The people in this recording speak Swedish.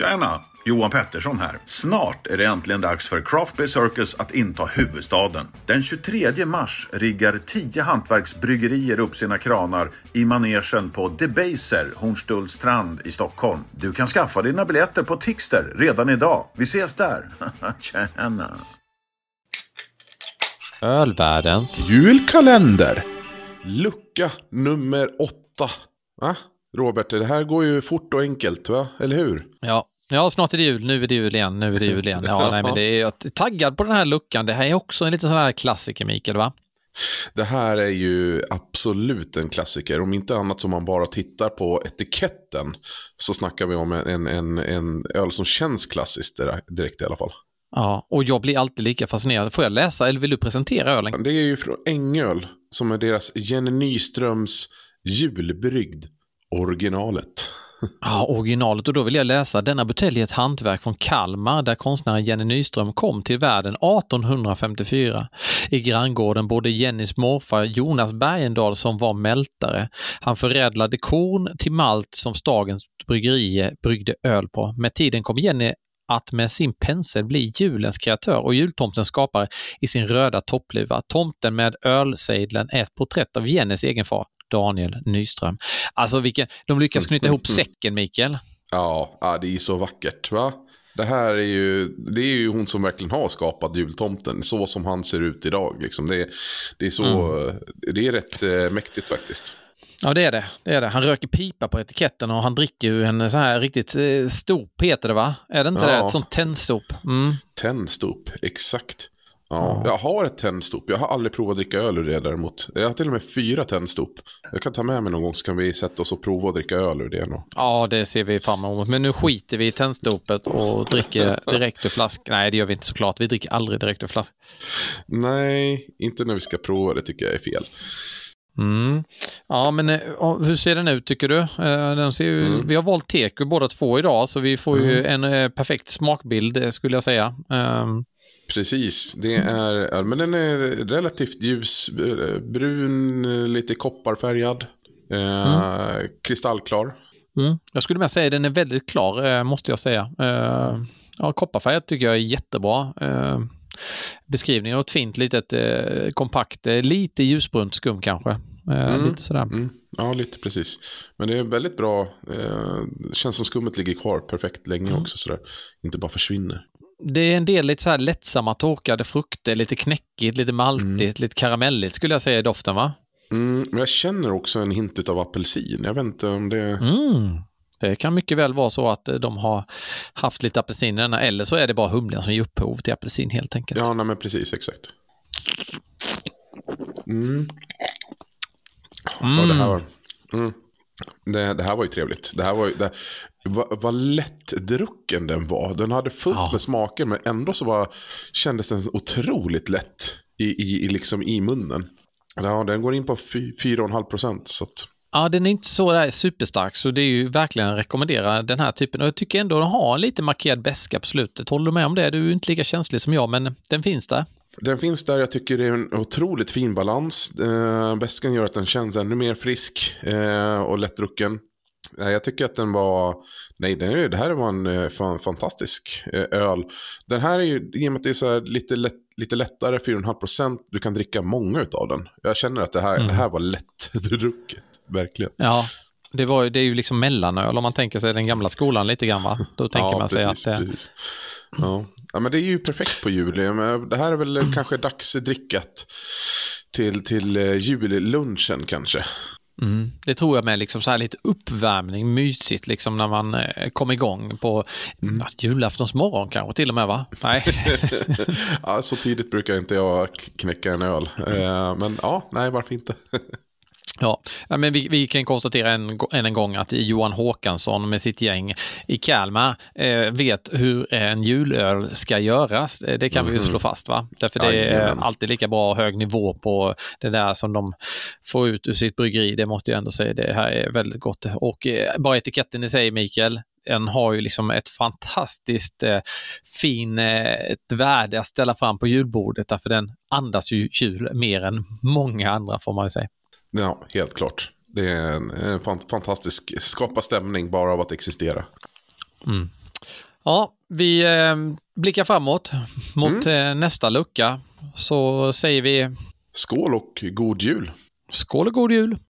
Tjena! Johan Pettersson här. Snart är det äntligen dags för Craft Beer Circus att inta huvudstaden. Den 23 mars riggar 10 hantverksbryggerier upp sina kranar i manegen på Debaser, Hornstullstrand i Stockholm. Du kan skaffa dina biljetter på Tixter redan idag. Vi ses där! Tjena! Ölvärldens Julkalender! Lucka nummer åtta. Va? Robert, det här går ju fort och enkelt, va? Eller hur? Ja. Ja, snart är det jul. Nu är det jul igen. Nu är det jul igen. Ja, nej, men det är, jag är taggad på den här luckan. Det här är också en liten sån här klassiker, Mikael, va? Det här är ju absolut en klassiker. Om inte annat som man bara tittar på etiketten så snackar vi om en, en, en öl som känns klassiskt direkt i alla fall. Ja, och jag blir alltid lika fascinerad. Får jag läsa eller vill du presentera ölen? Det är ju från Ängöl som är deras Jenny Nyströms julbrygd originalet. Ja, originalet. Och då vill jag läsa. Denna butelj är ett hantverk från Kalmar där konstnären Jenny Nyström kom till världen 1854. I granngården bodde Jennys morfar Jonas Bergendahl som var mältare. Han förädlade korn till malt som Stagens bryggerier bryggde öl på. Med tiden kom Jenny att med sin pensel bli julens kreatör och jultomten skapare i sin röda toppluva. Tomten med ölsejdlen är ett porträtt av Jennys egen far, Daniel Nyström. Alltså vilken, de lyckas knyta ihop säcken Mikael. Ja, det är så vackert. va? Det här är ju, det är ju hon som verkligen har skapat jultomten, så som han ser ut idag. Liksom. Det, det, är så, mm. det är rätt äh, mäktigt faktiskt. Ja det är det. det är det. Han röker pipa på etiketten och han dricker ju en så här riktigt eh, stop heter det va? Är det inte ja. det? Ett sånt tändstop. Mm. Tändstop, exakt. Ja, jag har ett tändstop. Jag har aldrig provat att dricka öl ur det däremot. Jag har till och med fyra tändstop. Jag kan ta med mig någon gång så kan vi sätta oss och prova att dricka öl ur det. Nå. Ja, det ser vi fram emot. Men nu skiter vi i tändstopet och dricker direkt ur flask. Nej, det gör vi inte såklart. Vi dricker aldrig direkt ur flask. Nej, inte när vi ska prova. Det tycker jag är fel. Mm. Ja, men eh, hur ser den ut tycker du? Eh, den ser ju, mm. Vi har valt teku båda två idag, så vi får ju mm. en eh, perfekt smakbild skulle jag säga. Um, Precis, det är, men den är relativt ljus, brun, lite kopparfärgad, mm. kristallklar. Mm. Jag skulle med säga att den är väldigt klar, måste jag säga. Ja, kopparfärgad tycker jag är jättebra. Beskrivningen och ett fint litet kompakt, lite ljusbrunt skum kanske. Mm. Lite sådär. Mm. Ja, lite precis. Men det är väldigt bra. Det känns som skummet ligger kvar perfekt länge mm. också. Sådär. Inte bara försvinner. Det är en del lite så här lättsamma torkade frukter, lite knäckigt, lite maltigt, mm. lite karamelligt skulle jag säga i doften va? Mm, men jag känner också en hint av apelsin. Jag vet inte om det... Mm. Det kan mycket väl vara så att de har haft lite apelsin i denna, eller så är det bara humlen som ger upphov till apelsin helt enkelt. Ja, nej, men precis, exakt. Mm. Mm. Ja, det, här var, mm. Det, det, här var ju trevligt. Det här var, det, vad, vad lättdrucken den var. Den hade fullt ja. med smaker men ändå så var, kändes den otroligt lätt i, i, i, liksom i munnen. Ja, den går in på 4,5 procent. Ja, den är inte så där superstark så det är ju verkligen att rekommendera den här typen. Och jag tycker ändå den har lite markerad beska på slutet. Håller du med om det? Du är inte lika känslig som jag, men den finns där. Den finns där, jag tycker det är en otroligt fin balans. Eh, Bäskan gör att den känns ännu mer frisk eh, och lättdrucken. Eh, jag tycker att den var, nej det här var en eh, fantastisk eh, öl. Den här är ju, i och med att det är så lite, lätt, lite lättare, 4,5%, du kan dricka många av den. Jag känner att det här, mm. det här var lättdrucket, verkligen. Ja, det, var, det är ju liksom mellanöl om man tänker sig den gamla skolan lite grann va? Då tänker ja, man sig precis, att det... Precis. Ja. ja, men det är ju perfekt på jul. Det här är väl mm. kanske dagsdrickat till, till eh, jullunchen kanske. Mm, det tror jag med liksom så här lite uppvärmning, mysigt liksom när man eh, kom igång på mm. julaftonsmorgon kanske till och med va? Nej. ja, så tidigt brukar inte jag knäcka en öl. Eh, men ja, nej varför inte? Ja, men vi, vi, kan konstatera en, än en gång att Johan Håkansson med sitt gäng i Kalmar eh, vet hur en julöl ska göras. Eh, det kan mm. vi ju slå mhm. fast. va? Därför det är alltid lika bra hög nivå på det där som de får ut ur sitt bryggeri. Det måste jag ändå säga. Det här är väldigt gott. Och eh, bara etiketten i sig, Mikael, den har ju liksom ett fantastiskt eh, fin eh, ett värde att ställa fram på julbordet därför den andas ju jul mer än många andra får man ju säga. Ja, helt klart. Det är en, en fantastisk, skapa stämning bara av att existera. Mm. Ja, vi eh, blickar framåt mot eh, nästa lucka. Så säger vi Skål och god jul! skål och god jul!